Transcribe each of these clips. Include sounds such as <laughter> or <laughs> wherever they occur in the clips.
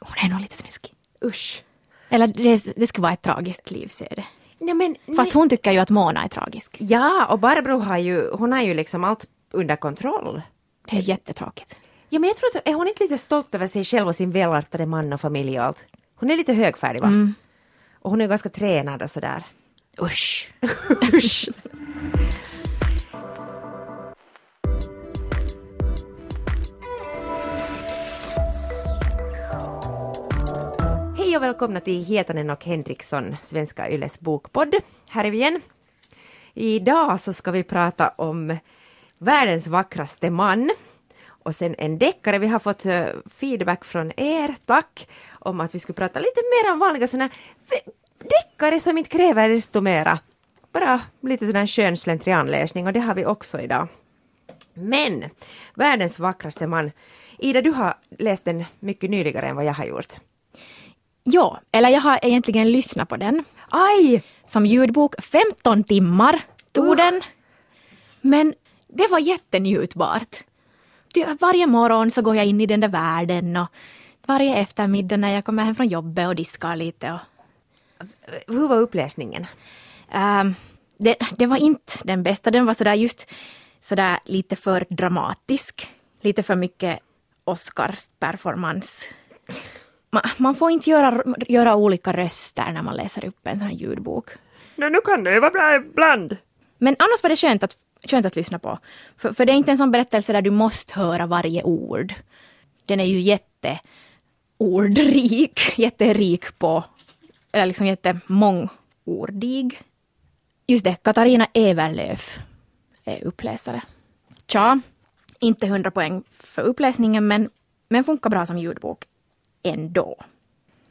Hon är nog lite snuskig. Usch. Eller det, det skulle vara ett tragiskt liv, ser det. Nej, men, Fast hon tycker ju att Mona är tragisk. Ja, och Barbro har ju, hon har ju liksom allt under kontroll. Det är jättetråkigt. Ja, men jag tror att är hon inte lite stolt över sig själv och sin välartade man och familj och allt? Hon är lite högfärdig va? Mm. Och hon är ganska tränad och sådär. Usch. <laughs> Usch. Hej och välkomna till Hietanen och Henriksson, Svenska Yles bokpodd. Här är vi igen. Idag så ska vi prata om världens vackraste man och sen en deckare. Vi har fått eh, feedback från er, tack, om att vi skulle prata lite mer om vanliga sådana deckare som inte kräver desto mera. Bara lite sådär skön slentrianläsning och det har vi också idag. Men världens vackraste man. Ida, du har läst den mycket nyligare än vad jag har gjort. Ja, eller jag har egentligen lyssnat på den. Aj! Som ljudbok. 15 timmar tog Uh. den. Men det var jättenjutbart. Varje morgon så går jag in i den där världen och varje eftermiddag när jag kommer hem från jobbet och diskar lite. Och, Hur var uppläsningen? Ehm, det, det var inte den bästa, den var sådär just sådär lite för dramatisk. Lite för mycket Oscars performance. Man, man får inte göra, göra olika röster när man läser upp en sån här ljudbok. Nej, nu kan det ju vara bra ibland. Men annars var det skönt att, skönt att lyssna på. För, för det är inte en sån berättelse där du måste höra varje ord. Den är ju jätteordrik, <laughs> jätterik på, eller liksom jättemångordig. Just det, Katarina Everlöf är uppläsare. Tja, inte 100 poäng för uppläsningen men, men funkar bra som ljudbok ändå.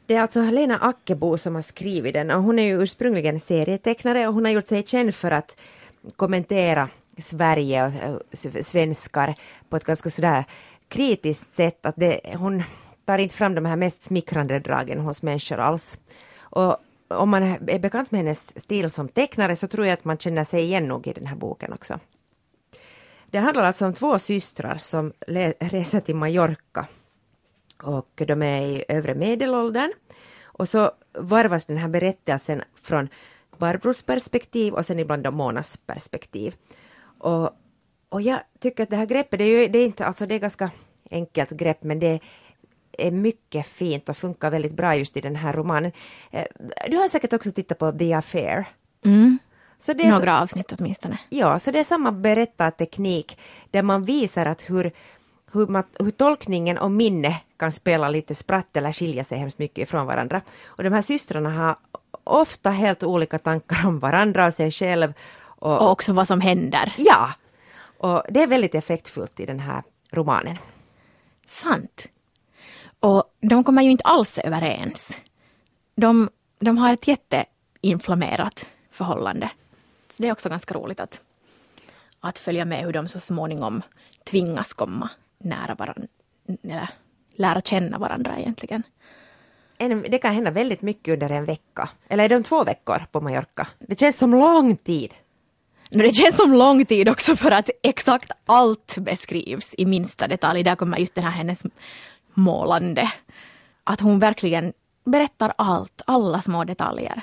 Det är alltså Helena Ackebo som har skrivit den och hon är ju ursprungligen serietecknare och hon har gjort sig känd för att kommentera Sverige och eh, svenskar på ett ganska sådär kritiskt sätt. Att det, hon tar inte fram de här mest smickrande dragen hos människor alls. Och om man är bekant med hennes stil som tecknare så tror jag att man känner sig igen nog i den här boken också. Det handlar alltså om två systrar som reser till Mallorca och de är i övre medelåldern. Och så varvas den här berättelsen från Barbros perspektiv och sen ibland då Monas perspektiv. Och, och jag tycker att det här greppet, det är ju det är inte, alltså det är ganska enkelt grepp men det är mycket fint och funkar väldigt bra just i den här romanen. Eh, Du har säkert också tittat på The Affair. Mm. Så det är så- Några avsnitt åtminstone. Ja, så det är samma berättarteknik där man visar att hur, hur, man, hur tolkningen och minne kan spela lite spratt eller skilja sig hemskt mycket ifrån varandra. Och de här systrarna har ofta helt olika tankar om varandra och sig själv. Och, Och också vad som händer. Ja, och det är väldigt effektfullt i den här romanen. Sant. Och de kommer ju inte alls överens. De, de har ett jätteinflammerat förhållande. Så det är också ganska roligt att, att följa med hur de så småningom tvingas komma nära varandra. Lära känna varandra egentligen. En, det kan hända väldigt mycket under en vecka. Eller är de två veckor på Mallorca? Det känns som lång tid. Det känns som lång tid också för att exakt allt beskrivs i minsta detalj. Där kommer just den här hennes målande. Att hon verkligen berättar allt, alla små detaljer.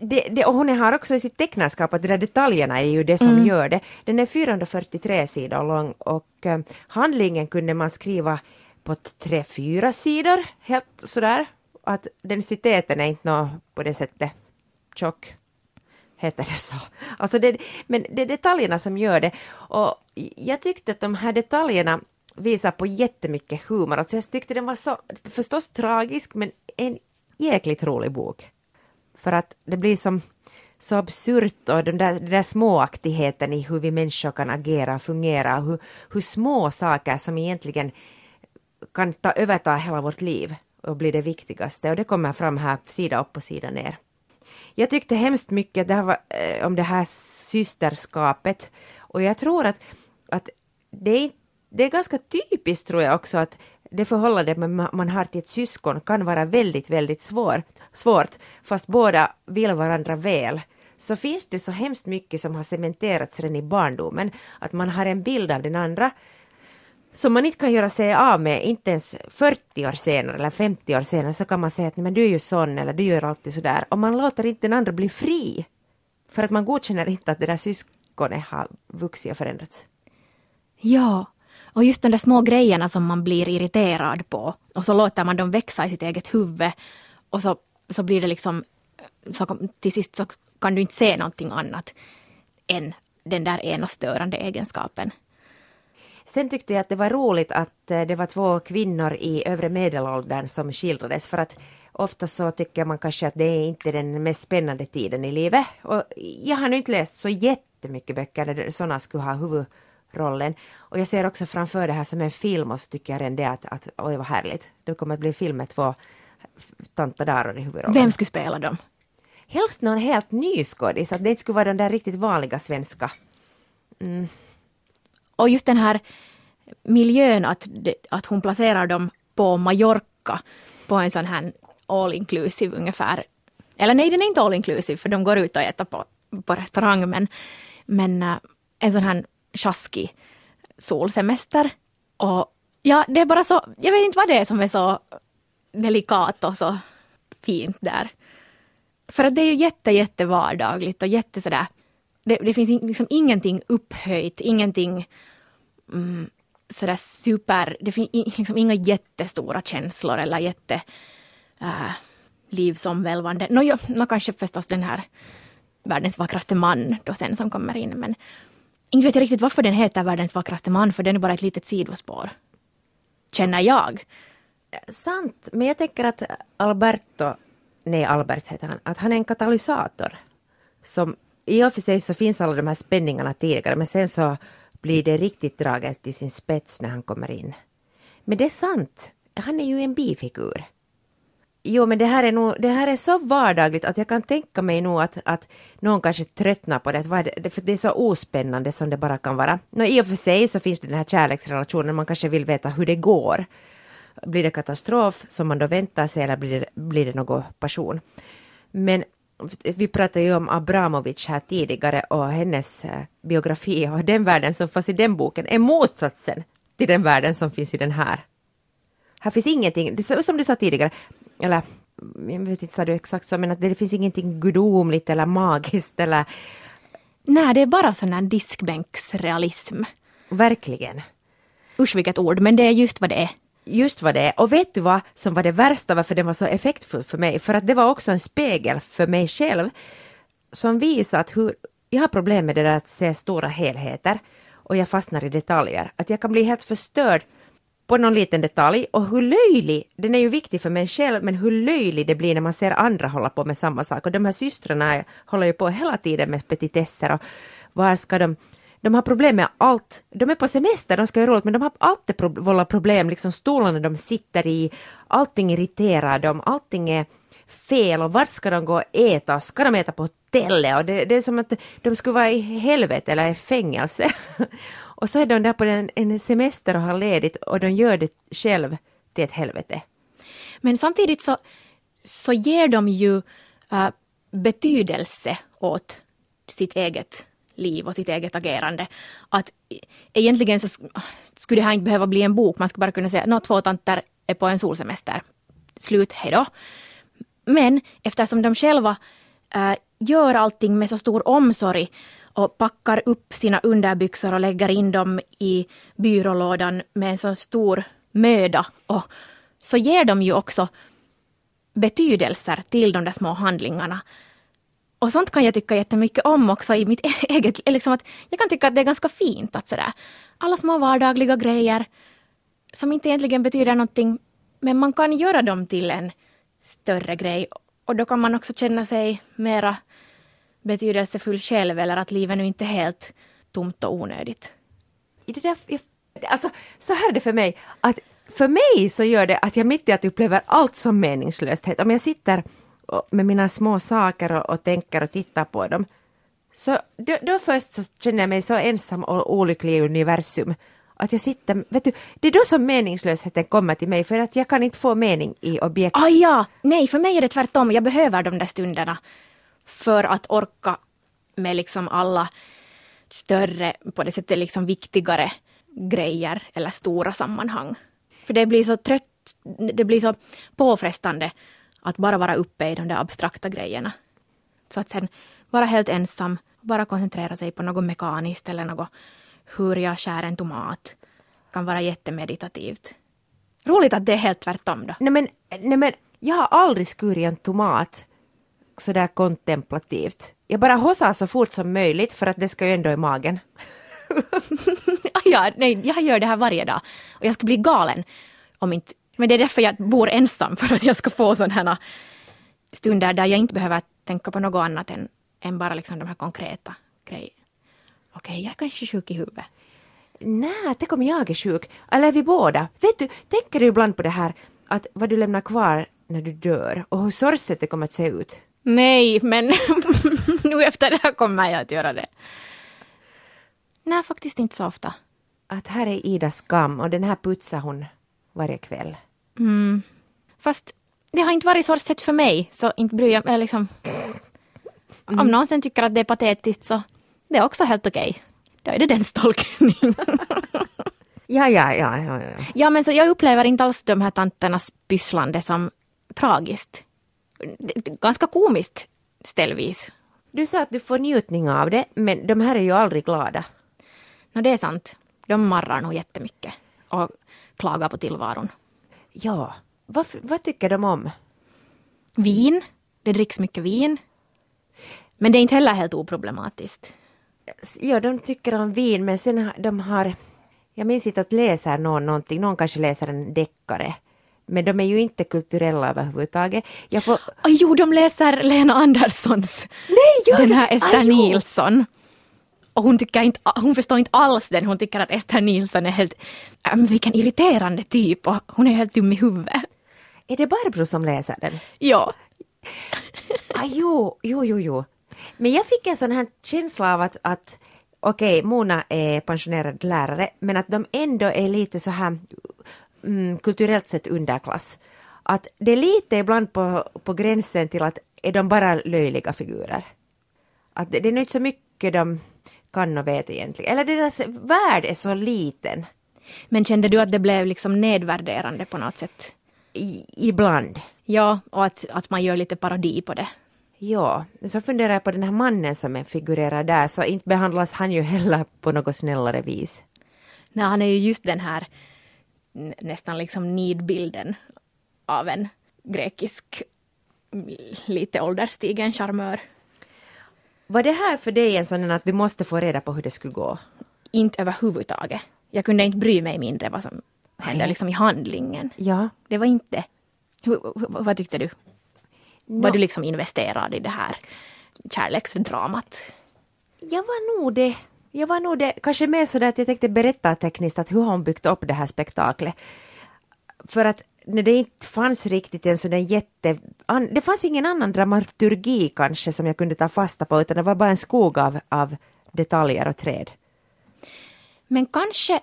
Det, det, och hon har också i sitt tecknarskap att de där detaljerna är ju det som gör det. Den är 443 sidor lång och eh, handlingen kunde man skriva på tre, fyra sidor, helt sådär. Att densiteten är inte nå på det sättet tjock. Heter det så? Alltså det, men det är detaljerna som gör det. Och jag tyckte att de här detaljerna visar på jättemycket humor. Alltså jag tyckte den var så, förstås tragisk, men en jäkligt rolig bok. För att det blir som så absurt och den där, den där småaktigheten i hur vi människor kan agera och fungera. Hur, hur små saker som egentligen kan ta, överta hela vårt liv och bli det viktigaste. Och det kommer fram här sida upp och sida ner. Jag tyckte hemskt mycket det här var, eh, om det här systerskapet. Och jag tror att, att det, är, det är ganska typiskt tror jag också att det förhållandet man, man har till ett syskon kan vara väldigt, väldigt svår, svårt, fast båda vill varandra väl. Så finns det så hemskt mycket som har cementerats redan i barndomen, att man har en bild av den andra som man inte kan göra sig av med, inte ens 40 år senare eller 50 år senare, så kan man säga att men du är ju sån eller du gör alltid sådär. Och man låter inte den andra bli fri. För att man godkänner inte att det där syskonet har vuxit och förändrats. Ja, och just de där små grejerna som man blir irriterad på och så låter man dem växa i sitt eget huvud och så, så blir det liksom, så till sist så kan du inte se någonting annat än den där ena störande egenskapen. Sen tyckte jag att det var roligt att eh, det var två kvinnor i övre medelåldern som skildrades för att ofta så tycker man kanske att det är inte den mest spännande tiden i livet. Och jag har nu inte läst så jättemycket böcker där sådana skulle ha huvud huvudrollen. Och jag ser också framför det här som en film och så tycker jag redan det att, att oj vad härligt. Det kommer att bli en film med två tantadaror i huvudrollen. Vem skulle spela dem? Helst någon helt ny skådis, att det inte skulle vara de där riktigt vanliga svenska. Mm. Och just den här miljön att, att hon placerar dem på Mallorca på en sån här all inclusive ungefär. Eller nej, den är inte all inclusive för de går ut och äter på, på restaurang men, men uh, en sån här sjaskig solsemester. Och ja, det är bara så, jag vet inte vad det är som är så delikat och så fint där. För att det är ju jätte, jätte vardagligt och jätte sådär, det, det finns liksom ingenting upphöjt, ingenting mm, sådär super, det finns liksom inga jättestora känslor eller jätte äh, livsomvälvande. Nå, no, no, kanske förstås den här världens vackraste man då sen som kommer in men inte vet jag riktigt varför den heter världens vackraste man för den är bara ett litet sidospår. Känner jag. Sant, men jag tänker att Alberto, nej Albert heter han, att han är en katalysator. Som i och för sig så finns alla de här spänningarna tidigare men sen så blir det riktigt draget till sin spets när han kommer in. Men det är sant, han är ju en bifigur. Jo, men det här är, nog, det här är så vardagligt att jag kan tänka mig nog att, att någon kanske tröttnar på det, att det, för det är så ospännande som det bara kan vara. Nå, I och för sig så finns det den här kärleksrelationen, man kanske vill veta hur det går. Blir det katastrof som man då väntar sig eller blir det, blir det någon passion? Men vi pratade ju om Abramovic här tidigare och hennes eh, biografi och den världen som fanns i den boken är motsatsen till den världen som finns i den här. Här finns ingenting, som du sa tidigare, eller jag vet inte, sa du exakt så, men att det finns ingenting gudomligt eller magiskt eller... Nej, det är bara sån här diskbänksrealism. Verkligen. Usch vilket ord, men det är just vad det är just vad det är. Och vet du vad som var det värsta varför den var så effektfull för mig? För att det var också en spegel för mig själv som visar att hur jag har problem med det där att se stora helheter och jag fastnar i detaljer. Att jag kan bli helt förstörd på någon liten detalj och hur löjlig, den är ju viktig för mig själv, men hur löjlig det blir när man ser andra hålla på med samma sak. Och de här systrarna håller ju på hela tiden med petitesser och var ska de de har problem med allt. De är på semester, de ska ha roligt, men de har alltid pro vållat problem, liksom stolarna de sitter i, allting irriterar dem, allting är fel och vart ska de gå och äta? Ska de äta på hotellet? Och det, det är som att de skulle vara i helvete eller i fängelse. <laughs> och så är de där på en, en semester och har ledigt och de gör det själv till ett helvete. Men samtidigt så, så ger de ju uh, betydelse åt sitt eget liv och sitt eget agerande. Att e-, egentligen så skulle det här inte behöva bli en bok, man skulle bara kunna säga att två tanter är på en solsemester. Slut, hejdå. Men eftersom de själva äh, gör allting med så stor omsorg och packar upp sina underbyxor och lägger in dem i byrålådan med en sån stor möda och så ger de ju också betydelser till de där små handlingarna. Och sånt kan jag tycka jättemycket om också i mitt <laughs> eget liksom att Jag kan tycka att det är ganska fint att sådär, alla små vardagliga grejer som inte egentligen betyder någonting, men man kan göra dem till en större grej. Och då kan man också känna sig mera betydelsefull själv eller att livet nu inte är helt tomt och onödigt. Det där, alltså, så här är det för mig, att för mig så gör det att jag mitt i att upplever allt som meningslöshet. Om jag sitter med mina små saker och, och tänker och tittar på dem. Så då, då först så känner jag mig så ensam och olycklig i universum. Att jag sitter, vet du, det är då som meningslösheten kommer till mig för att jag kan inte få mening i objekt. Ah, ja, nej för mig är det tvärtom. Jag behöver de där stunderna för att orka med liksom alla större, på det sättet liksom viktigare grejer eller stora sammanhang. För det blir så trött, det blir så påfrestande att bara vara uppe i de där abstrakta grejerna. Så att sen vara helt ensam, bara koncentrera sig på något mekaniskt eller något hur jag skär en tomat kan vara jättemeditativt. Roligt att det är helt tvärtom då. Nej men, nej men jag har aldrig skurit en tomat sådär kontemplativt. Jag bara hossar så fort som möjligt för att det ska ju ändå i magen. <laughs> ja, nej, jag gör det här varje dag. Och jag skulle bli galen om inte... Men det är därför jag bor ensam, <laughs> för att jag ska få sådana stunder där jag inte behöver tänka på något annat än, än bara liksom de här konkreta grejerna. Okej, okay, jag är kanske sjuk i huvudet. Nej, tänk om jag är sjuk. Eller är vi båda? Vet du, tänker du ibland på det här att vad du lämnar kvar när du dör och hur sorgset det kommer att se ut? Nej, men <laughs> nu efter det här kommer jag att göra det. Nej, faktiskt inte så ofta. Att här är Idas skam och den här putsar hon varje kväll. Mm. Fast det har inte varit sorgset för mig, så inte bryr jag mig. Liksom. Mm. Om någon sen tycker att det är patetiskt så det är också helt okej. Okay. Då är det den tolkning. <laughs> ja, ja, ja, ja, ja. Ja, men så jag upplever inte alls de här tanternas pysslande som tragiskt. Ganska komiskt ställvis. Du sa att du får njutning av det, men de här är ju aldrig glada. No, det är sant. De marrar nog jättemycket och klagar på tillvaron. Ja, vad, vad tycker de om? Vin. Det dricks mycket vin. Men det är inte heller helt oproblematiskt. Ja, de tycker om vin, men sen de har... Jag minns inte att läser någon någonting, någon kanske läser en deckare. Men de är ju inte kulturella överhuvudtaget. Jag får... Oh, jo, de läser Lena Anderssons, Nej, den här Ester Aj, Nilsson. Och hon, tycker inte, hon förstår inte alls den, hon tycker att Ester Nilsson är helt, äh, vilken irriterande typ och hon är helt dum i huvudet. Är det Barbro som läser den? Ja. ah, jo, jo, jo, jo. Men jag fick en sån här känsla av att, att okej, okay, Mona är pensionerad lärare, men att de ändå är lite så här mm, kulturellt sett underklass. Att det är lite ibland på, på gränsen till att är de bara löjliga figurer. Att det, det är nog inte så mycket de kan och vet egentligen. Eller deras värld är så liten. Men kände du att det blev liksom nedvärderande på något sätt? I, ibland. Ja, och att, att man gör lite parodi på det. Ja, så funderar jag på den här mannen som figurerar där, så inte behandlas han ju heller på något snällare vis. Nej, han är ju just den här nästan liksom nidbilden av en grekisk lite ålderstigen charmör. Var det här för dig en sån att du måste få reda på hur det skulle gå? Inte överhuvudtaget. Jag kunde inte bry mig mindre vad som hände liksom i handlingen. Ja. Det var inte... Hur, vad tyckte du? No. Var du liksom investerad i det här kärleksdramat? Jag var nog det. Jag var nog det, kanske mer så att jag tänkte berätta tekniskt att hur har hon byggt upp det här spektaklet. För att när det inte fanns riktigt en sån där jätte... Det fanns ingen annan dramaturgi kanske som jag kunde ta fasta på utan det var bara en skog av, av detaljer och träd. Men kanske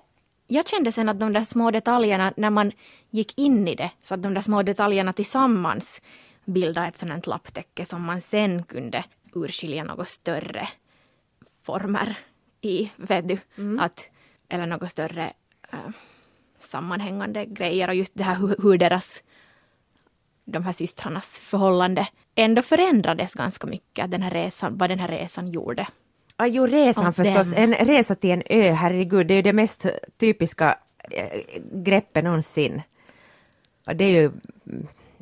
jag kände sen att de där små detaljerna, när man gick in i det, så att de där små detaljerna tillsammans bildade ett sådant lapptäcke som man sen kunde urskilja något större former i, vet du, mm. att, eller något större äh, sammanhängande grejer och just det här hur, hur deras, de här systrarnas förhållande ändå förändrades ganska mycket, den här resan, vad den här resan gjorde. Ja, jo, resan förstås. En resa till en ö, herregud, det är ju det mest typiska äh, greppet någonsin. Och det är ju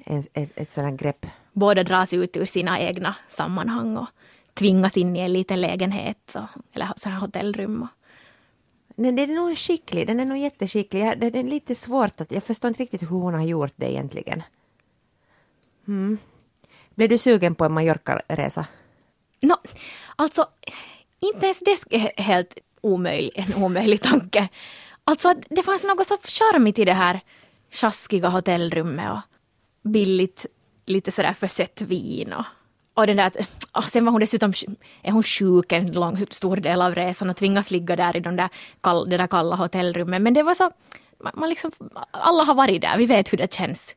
ett, ett, ett sådant grepp. Båda dras ut ur sina egna sammanhang och tvingas in i en liten lägenhet så, eller så här hotellrum. Nej, den är nog skicklig, den är nog jätteskicklig. Det är lite svårt att, jag förstår inte riktigt hur hon har gjort det egentligen. Mm. Blev du sugen på en Mallorca-resa? No, alltså, inte ens det är helt omöjlig, en omöjlig tanke. Alltså, det fanns något så charmigt i det här sjaskiga hotellrummet och billigt, lite sådär försett vin och och den där, och ah, sen var hon dessutom är hon sjuk en lång, stor del av resan och tvingas ligga där i de där kall, det där kalla hotellrummet. Men det var så, man liksom, alla har varit där, vi vet hur det känns.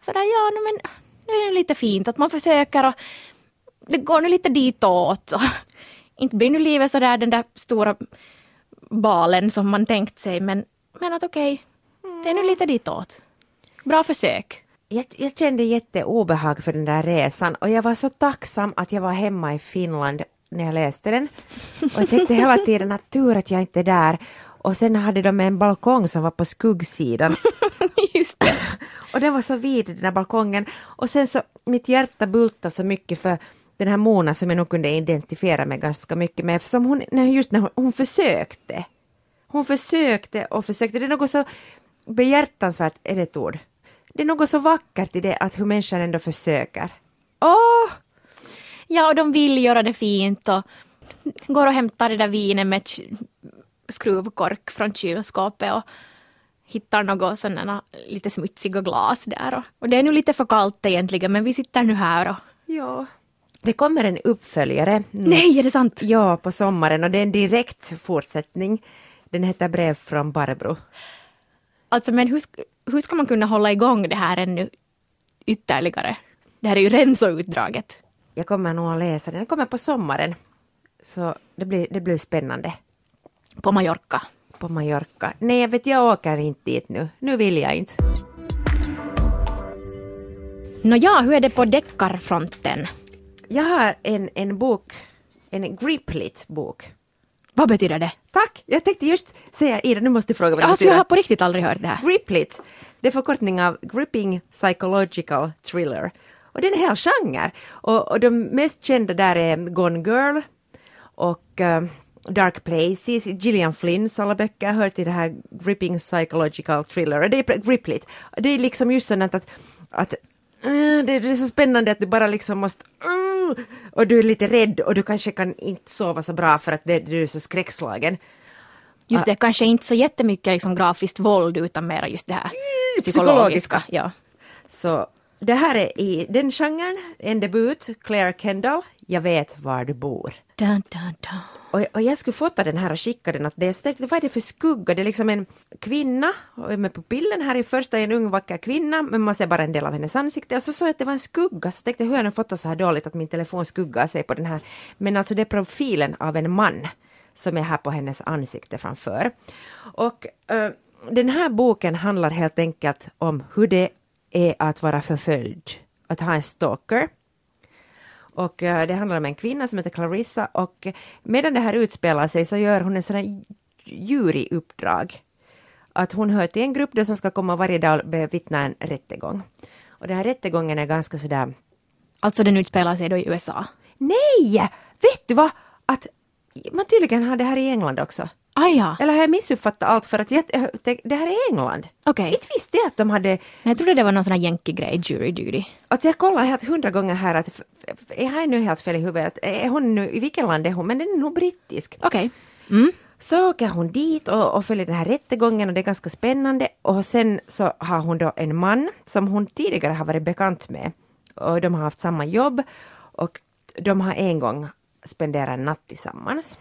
Så där, ja, no, men det är lite fint att man försöker och det går nu lite ditåt. Och <laughs> inte blir nu livet så där den där stora balen som man tänkt sig men, men att okej, det är nu lite ditåt. Bra försök. Jag, jag kände jätteobehag för den där resan och jag var så tacksam att jag var hemma i Finland när jag läste den. Och jag tänkte hela tiden att tur att jag inte är där. Och sen hade de en balkong som var på skuggsidan. <laughs> Just det. Och den var så vid den där balkongen. Och sen så, mitt hjärta bultade så mycket för den här Mona som jag nog kunde identifiera mig ganska mycket med, eftersom hon, just när hon, hon försökte. Hon försökte och försökte. Det är något så behjärtansvärt, är det ett ord? Det är något så vackert i det att hur människan ändå försöker. Åh! Ja, och de vill göra det fint och går och hämtar det där vinet med skruvkork från kylskåpet och hittar något sådana lite smutsiga glas där. Och, och det är nu lite för kallt egentligen men vi sitter nu här och... Ja. Det kommer en uppföljare. Nej, är det sant? Ja, på sommaren och det är en direkt fortsättning. Den heter Brev från Barbro. Alltså men hur, hur ska man kunna hålla igång det här ännu ytterligare? Det här är ju redan så utdraget. Jag kommer nog att läsa den. Den kommer på sommaren. Så det blir, det blir spännande. På Mallorca? På Mallorca. Nej, jag vet, jag åker inte dit nu. Nu vill jag inte. Nåja, hur är det på deckarfronten? Jag har en, en bok, en Griplit-bok. Vad betyder det? Tack! Jag tänkte just säga Ida, nu måste du fråga vad det alltså, betyder. jag har på riktigt aldrig hört det här. Griplit, det är förkortning av Gripping Psychological Thriller. Och det är en hel genre. Och, och de mest kända där är Gone Girl och uh, Dark Places, Gillian Flynns alla böcker hör till det här Gripping Psychological Thriller. Och det är Griplit. Det är liksom just sånt att, att uh, det, är så spännande att du bara liksom måste uh, och du är lite rädd och du kanske kan inte sova så bra för att det, du är så skräckslagen. Just det, kanske inte så jättemycket liksom grafiskt våld utan mera just det här psykologiska. Ja. Så det här är i den genren, en debut, Claire Kendall, Jag vet var du bor. Dun, dun, dun. Och, och jag skulle fota den här och skicka den. Att det, så tänkte, vad är det för skugga? Det är liksom en kvinna med pupillen här i första är en ung vacker kvinna men man ser bara en del av hennes ansikte och så såg jag att det var en skugga så tänkte jag hur har den fotat så här dåligt att min telefon skuggar sig på den här. Men alltså det är profilen av en man som är här på hennes ansikte framför. Och uh, den här boken handlar helt enkelt om hur det är att vara förföljd, att ha en stalker. Och uh, det handlar om en kvinna som heter Clarissa och medan det här utspelar sig så gör hon en sån här juryuppdrag. Att hon hör till en grupp där som ska komma varje dag och bevittna en rättegång. Och den här rättegången är ganska sådär... Alltså den utspelar sig då i USA? Nej! Vet du vad? Att man tydligen har det här i England också. Ah, ja. Eller har jag missuppfattat allt för att jag, det här är England? Okay. Inte visste jag att de hade... Jag trodde det var någon sån här jänkegrej, jury duty. Alltså jag kollar helt hundra gånger här att jag har nu helt fel i huvudet. Är hon nu, i vilket land är hon? Men den är nog brittisk. Okej. Okay. Mm. Så åker hon dit och, och följer den här rättegången och det är ganska spännande. Och sen så har hon då en man som hon tidigare har varit bekant med. Och de har haft samma jobb och de har en gång spenderat en natt tillsammans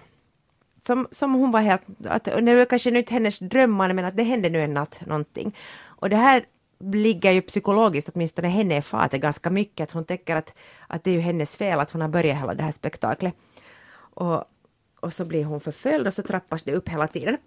som, som hon var helt, att, det var kanske inte hennes drömmar men att det hände nu en natt någonting. Och det här ligger ju psykologiskt, åtminstone henne i fatet ganska mycket, att hon tänker att, att det är ju hennes fel att hon har börjat hela det här spektaklet. Och, och så blir hon förföljd och så trappas det upp hela tiden.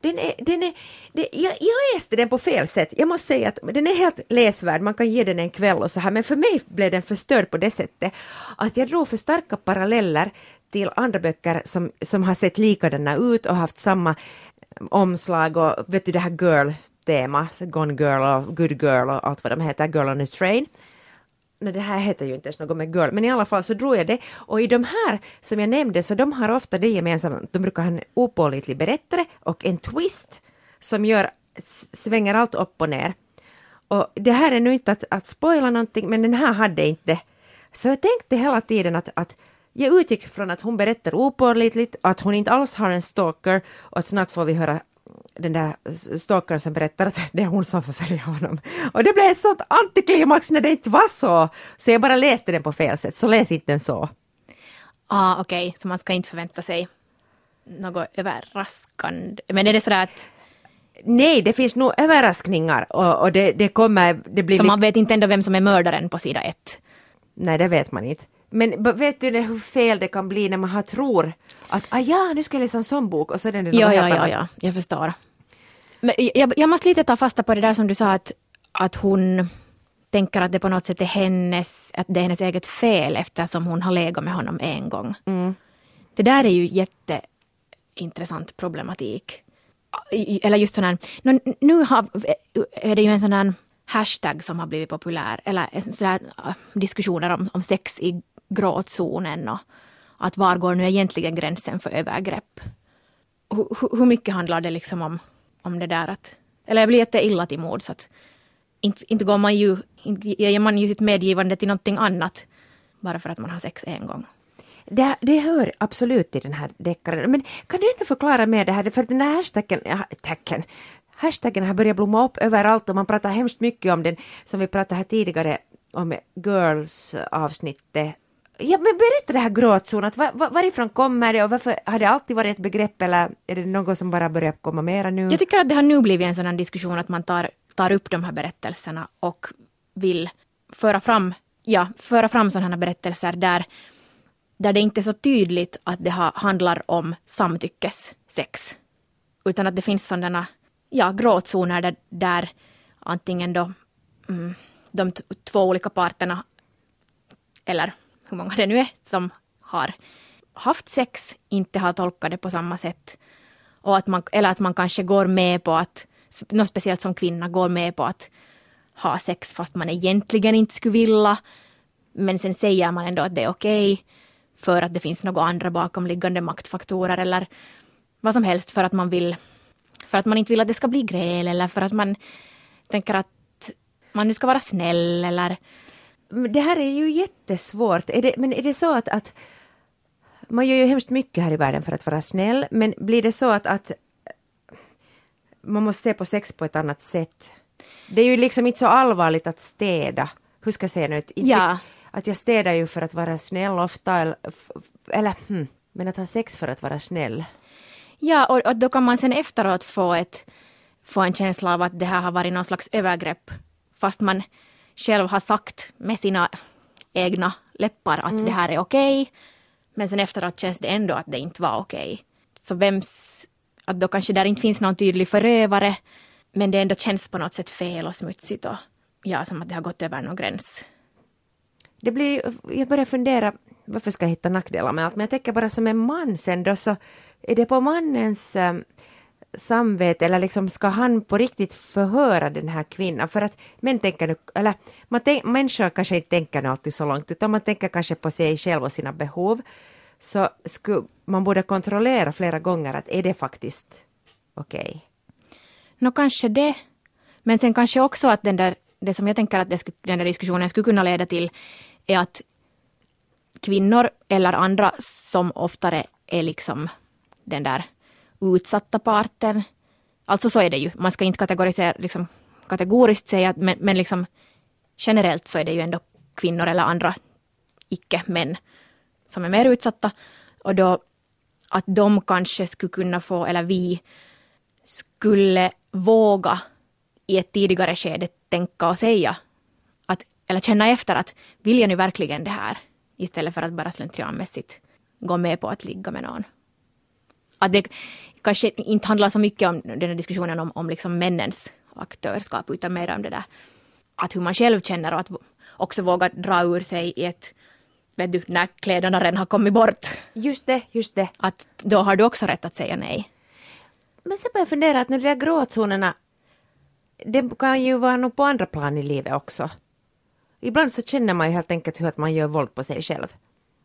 Den är, den är, det, jag, jag läste den på fel sätt. Jag måste säga att den är helt läsvärd, man kan ge den en kväll och så här, men för mig blev den förstörd på det sättet att jag drog för starka paralleller till andra böcker som, som har sett likadana ut och haft samma omslag och vet du det här girl-tema, Gone Girl och Good Girl och allt vad de heter, Girl on a Train. Nej, det här heter ju inte ens något med girl, men i alla fall så drog jag det. Och i de här som jag nämnde så de har ofta det gemensamt, de brukar ha en opålitlig berättare och en twist som gör, svänger allt upp och ner. Och det här är nu inte att, att spoila någonting, men den här hade inte det. Så jag tänkte hela tiden att, att jag utgick från att hon berättar opålitligt, att hon inte alls har en stalker och att snart får vi höra den där stalkern som berättar att det är hon som förföljer honom. Och det blev ett sånt antiklimax när det inte var så. Så jag bara läste den på fel sätt, så läs inte den så. Ah, okej, okay. så man ska inte förvänta sig något överraskande. Men är det sådär att Nej, det finns nog överraskningar och, och det, det kommer... Det blir så man vet inte ändå vem som är mördaren på sida ett? Nej, det vet man inte. Men vet du hur fel det kan bli när man har tror att ah, ja, nu ska jag läsa en sån bok och så är det något Ja, helt ja, ja, annat. ja, jag förstår. Men jag, jag måste lite ta fasta på det där som du sa att, att hon tänker att det på något sätt är hennes, att det är hennes eget fel eftersom hon har legat med honom en gång. Mm. Det där är ju jätteintressant problematik. Eller just sån här, nu, har, är det ju en sån här hashtag som har blivit populär, eller här, äh, diskussioner om, om sex i gråtzonen och att var går nu egentligen gränsen för övergrepp? Hur, hur- mycket handlar det liksom om, om det där att, eller jag blir jätteilla till mods att inte, inte går man ju, inte ger man ju sitt medgivande till någonting annat bara för att man har sex en gång. Det, det hör absolut till den här deckaren. Men kan du ändå förklara mer det här? För att den här hashtaggen, ja, hashtaggen har börjat blomma upp överallt och man pratar hemskt mycket om den, som vi pratade här tidigare om Girls-avsnittet. Ja, men berätta det här gråtzonen, var, var, varifrån kommer det och varför har det alltid varit ett begrepp eller är det något som bara börjar komma mera nu? Jag tycker att det har nu blivit en sådan diskussion att man tar, tar upp de här berättelserna och vill föra fram, ja, föra fram sådana här berättelser där, där det inte är så tydligt att det har, handlar om samtyckessex. Utan att det finns sådana ja, gråtzoner där, där antingen då mm, de två olika parterna eller hur många det nu är som har haft sex, inte har tolkat det på samma sätt. Och att man, eller att man kanske går med på att, något speciellt som kvinna, går med på att ha sex fast man egentligen inte skulle vilja. Men sen säger man ändå att det är okej för att det finns några andra bakomliggande maktfaktorer eller vad som helst för att man vill, för att man inte vill att det ska bli gräl eller för att man tänker att man nu ska vara snäll eller det här är ju jättesvårt. Är det, men är det så att, att man gör ju hemskt mycket här i världen för att vara snäll, men blir det så att, att man måste se på sex på ett annat sätt? Det är ju liksom inte så allvarligt att städa. Hur ska jag säga nu? Inte, Ja. Att jag städar ju för att vara snäll ofta, eller, eller hmm, men att ha sex för att vara snäll. Ja, och, och då kan man sen efteråt få, ett, få en känsla av att det här har varit någon slags övergrepp. Fast man själv har sagt med sina egna läppar att det här är okej. men sen efteråt känns det ändå att det inte var okej. Så vems... Att då kanske där inte finns någon tydlig förövare. Men det ändå känns på något sätt fel och smutsigt och ja, som att det har gått över någon gräns. Det blir, jag börjar fundera, varför ska jag hitta nackdelar med allt, men jag tänker bara som en man sen då så är det på mannens eh, samvete eller liksom ska han på riktigt förhöra den här kvinnan? För att män tänker nu, eller man tänk, människor kanske inte tänker nu alltid så långt utan man tänker kanske på sig själv och sina behov. Så skulle man borde kontrollera flera gånger att är det faktiskt okej? Nå kanske det. Men sen kanske också att den där, det som jag tänker att det skulle, den där diskussionen skulle kunna leda till är att kvinnor eller andra som oftare är liksom den där utsatta parten. Alltså så är det ju. Man ska inte kategorisera, liksom, kategoriskt säga men, men liksom generellt så är det ju ändå kvinnor eller andra icke-män som är mer utsatta. Och då att de kanske skulle kunna få, eller vi skulle våga i ett tidigare skede tänka och säga, att, eller känna efter att vill jag nu verkligen det här? Istället för att bara slentrianmässigt gå med på att ligga med någon. Att det kanske inte handlar så mycket om den här diskussionen om, om liksom männens aktörskap, utan mer om det där att hur man själv känner och att också våga dra ur sig i ett, vet du, när kläderna redan har kommit bort. Just det, just det. Att då har du också rätt att säga nej. Men sen börjar jag fundera att när de där gråtzonerna, det kan ju vara nog på andra plan i livet också. Ibland så känner man ju helt enkelt hur att man gör våld på sig själv.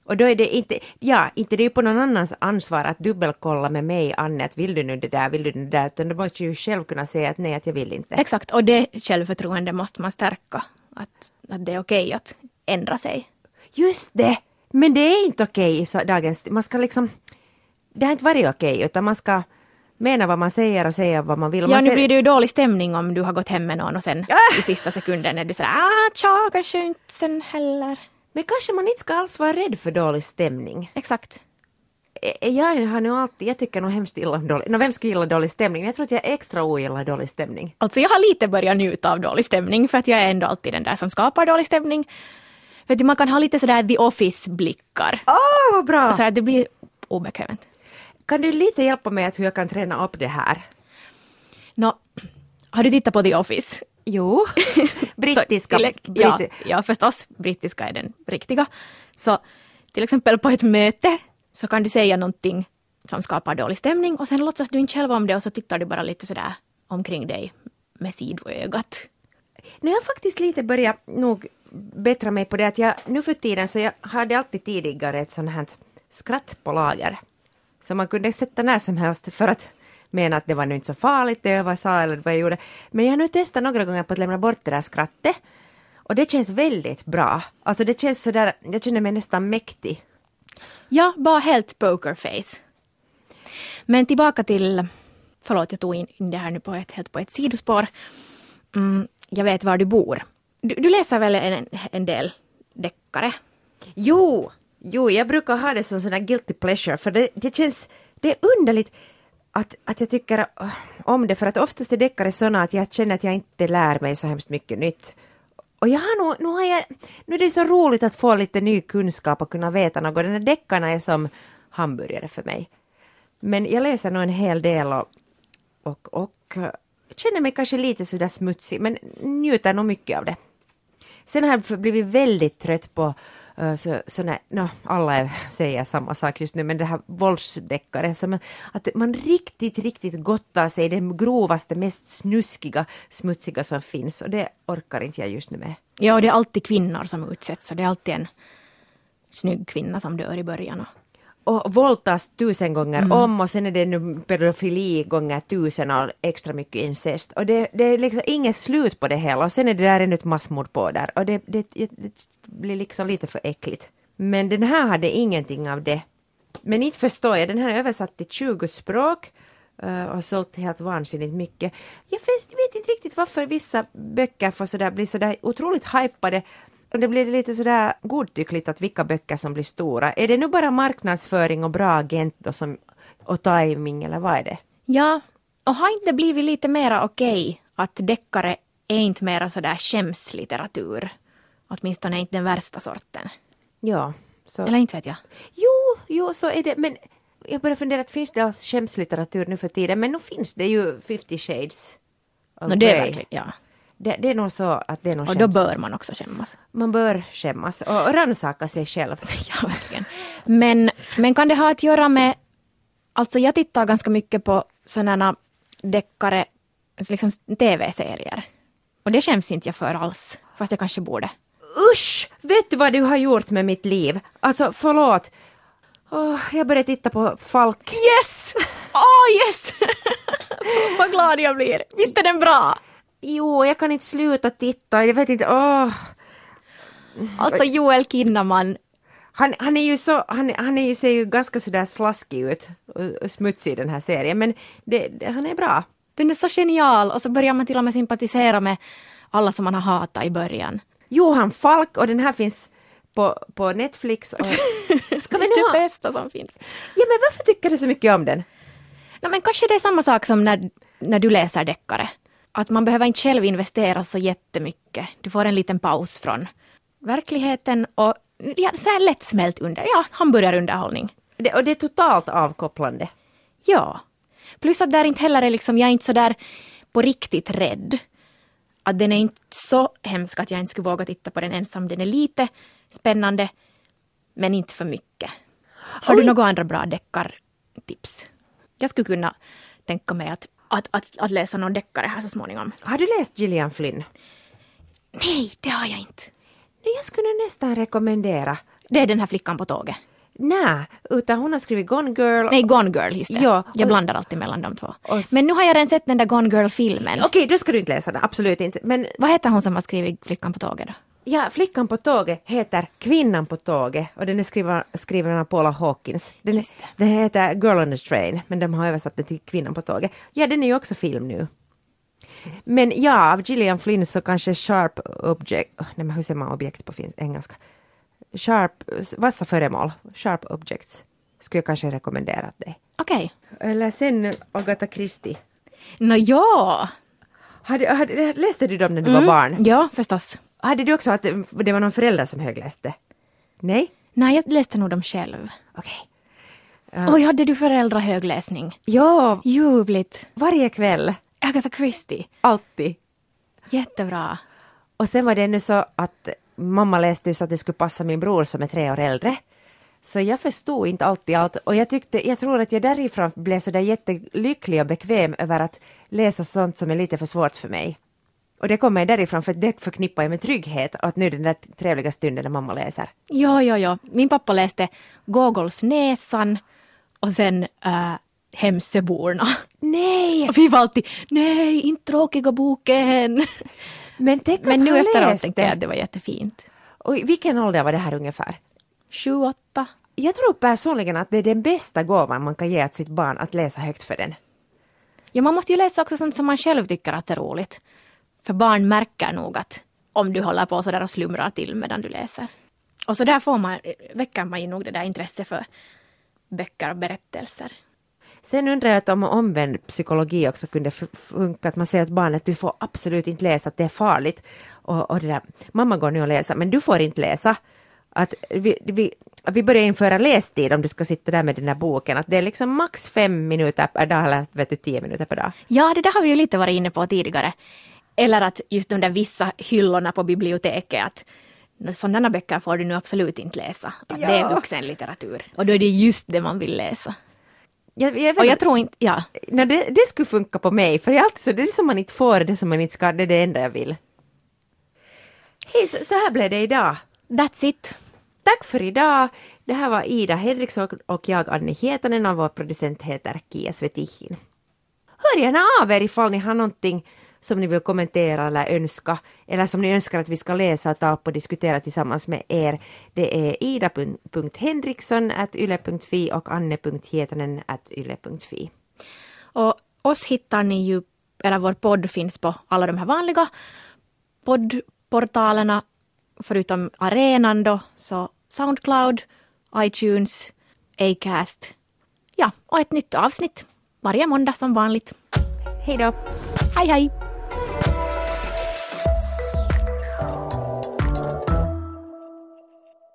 Och då är det inte, ja, inte det är på någon annans ansvar att dubbelkolla med mig, Anne, att vill du nu det där, vill du nu det där, utan du måste ju själv kunna säga att nej, att jag vill inte. Exakt, och det självförtroende måste man stärka. Att, att det är okej att ändra sig. Just det! Men det är inte okej i så- dagens, man ska liksom, det har inte varit okej, utan man ska mena vad man säger och säga vad man vill. Ja, man nu säger- blir det ju dålig stämning om du har gått hem med någon och sen i sista sekunden är du sådär ah, tja, kanske inte sen heller. Men kanske man inte ska alls vara rädd för dålig stämning. Exakt. Eh, Jag har nu alltid, jag tycker nog hemskt illa om dålig, no, vem skulle gilla dålig stämning? Men jag tror att jag extra ogillar dålig stämning. Alltså jag har lite börjat njuta av dålig stämning för att jag är ändå alltid den där som skapar dålig stämning. För att man kan ha lite sådär The Office-blickar. Åh, vad bra! Så det blir obekvämt. Kan du lite hjälpa mig att hur jag kan träna upp det här? Nå, har du tittat på The Office? Jo, <laughs> brittiska. Så, till, ja, ja, förstås. Brittiska är den riktiga. Så till exempel på ett möte så kan du säga någonting som skapar dålig stämning och sen låtsas du inte själv om det och så tittar du bara lite sådär omkring dig med sidoögat. Nu har jag faktiskt lite börjat nog bättra mig på det att jag nu för tiden så jag hade alltid tidigare ett sånt här skratt på lager. Som man kunde sätta när som helst för att mena att det var nu inte så farligt det jag sa eller vad jag gjorde. Men jag har nu testat några gånger på att lämna bort det där skrattet. Och det känns väldigt bra. Alltså det känns sådär, jag känner mig nästan mäktig. Ja, bara helt pokerface. Men tillbaka till, förlåt jag tog in, det här nu på ett, helt på ett sidospår. Mm, jag vet var du bor. Du, du läser väl en, en del deckare? Jo, jo, jag brukar ha det som sån här guilty pleasure för det, det känns, det är underligt att, att jag tycker äh, om det för att oftast är deckare sådana att jag känner att jag inte lär mig så hemskt mycket nytt. Och jag har nog, nu, har jag, nu är det så roligt att få lite ny kunskap och kunna veta något. Den här deckarna är som hamburgare för mig. Men jag läser nog en hel del och, och, och äh, känner mig kanske lite sådär smutsig men njuter nog mycket av det. Sen har jag blivit väldigt trött på så, så, nej, no, alla säger samma sak just nu, men det här våldsdeckare, som att man riktigt, riktigt gottar sig i det grovaste, mest snuskiga, smutsiga som finns och det orkar inte jag just nu med. Ja, och det är alltid kvinnor som utsätts, och det är alltid en snygg kvinna som dör i början. Och, och våldtas tusen gånger om och sen är det nu pedofili gånger tusen och extra mycket incest. Och det, det är liksom inget slut på det hela och sen är det där ännu ett massmord på där och det, det, det, blir liksom lite för äckligt. Men den här hade ingenting av det. Men inte förstår jag, den här är översatt till 20 språk eh, och har sålt helt vansinnigt mycket. Jag vet, inte riktigt varför vissa böcker får sådär, blir sådär otroligt hypade det blir lite sådär godtyckligt att vilka böcker som blir stora. Är det nu bara marknadsföring och bra agent då som, och timing eller vad är det? ja, och har inte blivit lite mera okej att deckare är inte mera sådär skämslitteratur? Åtminstone inte den värsta sorten. Ja. Så. Eller inte vet jag. Jo, jo, så är det, men jag börjar fundera, att finns det alls skämslitteratur nu för tiden? Men nu finns det ju 50 shades of No, det är verkligen, ja. Det, det är nog så att det är nog Och då skäms. bör man också skämmas. Man bör skämmas och, och rannsaka sig själv. <laughs> Ja, verkligen. Men, men kan det ha att göra med... Alltså jag tittar ganska mycket på sådana deckare, liksom tv-serier. Och det skäms inte jag för alls. Fast jag kanske borde. Usch! Vet du vad du har gjort med mitt liv? Alltså förlåt. Åh, jag började titta på Falk. Yes! Åh, oh, yes! <laughs> Vad glad jag blir. Visst är den bra? Jo, jag kan inte sluta titta. Jag vet inte, åh. Alltså Joel Kinnaman. Han, han är ju så, han, han är ju, ser ju ganska sådär slaskig ut och, och smutsig i den här serien, men det, det, han är bra. Den är så genial och så börjar man till och med sympatisera med alla som man har hatat i början. Johan Falk och den här finns på, på Netflix. Och, <laughs> ska vi det ha? bästa som finns. Ja, men varför tycker du så mycket om den? Nej, men kanske det är samma sak som när, när du läser deckare. Att man behöver inte själv investera så jättemycket. Du får en liten paus från verkligheten och ja, så här lättsmält under, ja, hamburgarunderhållning. Det, och det är totalt avkopplande. Ja. Plus att där inte heller är liksom, jag är inte så där på riktigt rädd. Att den är inte så hemsk att jag inte skulle våga titta på den ensam. Den är lite spännande, men inte för mycket. Har du några andra bra deckartips? Jag skulle kunna tänka mig att, att, att, att läsa någon deckare här så småningom. Har du läst Gillian Flynn? Nej, det har jag inte. Nej, jag skulle nästan rekommendera. Det är den här flickan på tåget. Nej, utan hon har skrivit Gone Girl. Nej, Gone Girl, just det. Ja, jag blandar alltid mellan de två. Men nu har jag redan sett den där Gone Girl-filmen. Okej, då ska du inte läsa den, absolut inte. Men Vad heter hon som har skrivit Flickan på tåget då? Ja, Flickan på tåget heter Kvinnan på tåget och den är skriven, skriven av Paula Hawkins. Den, är, den heter Girl on the Train, men de har översatt den till Kvinnan på tåget. Ja, den är ju också film nu. Men ja, av Gillian Flynn så kanske Sharp Object, nej men hur säger man objekt på engelska? Sharp, vassa föremål, Sharp Objects, skulle jag kanske rekommendera dig. Okej. Eller sen Agatha Christie. Nå ja. Hade, hade, läste du dem när du var barn? Ja, förstås. Hade du också att det var någon förälder som högläste? Nej? Nej, jag läste nog dem själv. Okej. Oj, hade du föräldrahögläsning? Ja, Ljuvligt. varje kväll. Agatha Christie. Alltid. Jättebra. Och sen var det ännu så att mamma läste så att det skulle passa min bror som är tre år äldre. Så jag förstod inte alltid allt och jag tyckte, jag tror att jag därifrån blev så där jättelycklig och bekväm över att läsa sånt som är lite för svårt för mig. Och det kommer därifrån för det förknippar jag med trygghet att nu är den där trevliga stunden när mamma läser. Ja, ja, ja. Min pappa läste Gogols Näsan och sen äh, Hemsöborna. Nej! Och vi var alltid, nej, inte tråkiga boken. Men tänk Men nu efteråt tänkte jag att det var jättefint. Och i vilken ålder var det här ungefär? Sju, åtta. Jag tror personligen att det är den bästa gåvan man kan ge åt sitt barn att läsa högt för den. Ja, man måste ju läsa också sånt som man själv tycker att är roligt. För barn märker nog att om du håller på sådär och slumrar till medan du läser. Och så där får man, väcker man ju nog det där intresse för böcker och berättelser. Sen undrar jag om omvänd psykologi också kunde funka, att man säger att barnet du får absolut inte läsa, att det är farligt. Och, och det där, mamma går nu och läser, men du får inte läsa. Att vi, vi, vi börjar införa lästid om du ska sitta där med den här boken, att det är liksom max fem minuter per dag eller vet du, tio minuter per dag. Ja, det där har vi ju lite varit inne på tidigare. Eller att just de där vissa hyllorna på biblioteket, att sådana böcker får du nu absolut inte läsa. Att det är Ja. vuxenlitteratur. Och då är det just det man vill läsa. Jag, jag Och jag tror inte, ja. Nej, det, det skulle funka på mig, för jag är alltid så, det som man inte får, det som man inte ska, det är det enda jag vill. Hej, så, så här blev det idag. That's it. Tack för idag. Det här var Ida Henriksson och jag Anne Hietanen och vår producent heter Kia Svetihin. Hör gärna av er ifall ni har någonting som ni vill kommentera eller önska eller som ni önskar att vi ska läsa och ta upp och diskutera tillsammans med er. Det är ida.henriksson.yle.fi och anne.hietanen.yle.fi. Och oss hittar ni ju, eller vår podd finns på alla de här vanliga poddportalerna, förutom arenan då, så Soundcloud, iTunes, Acast. Ja, och ett nytt avsnitt varje måndag som vanligt. Hej då! Hej hej!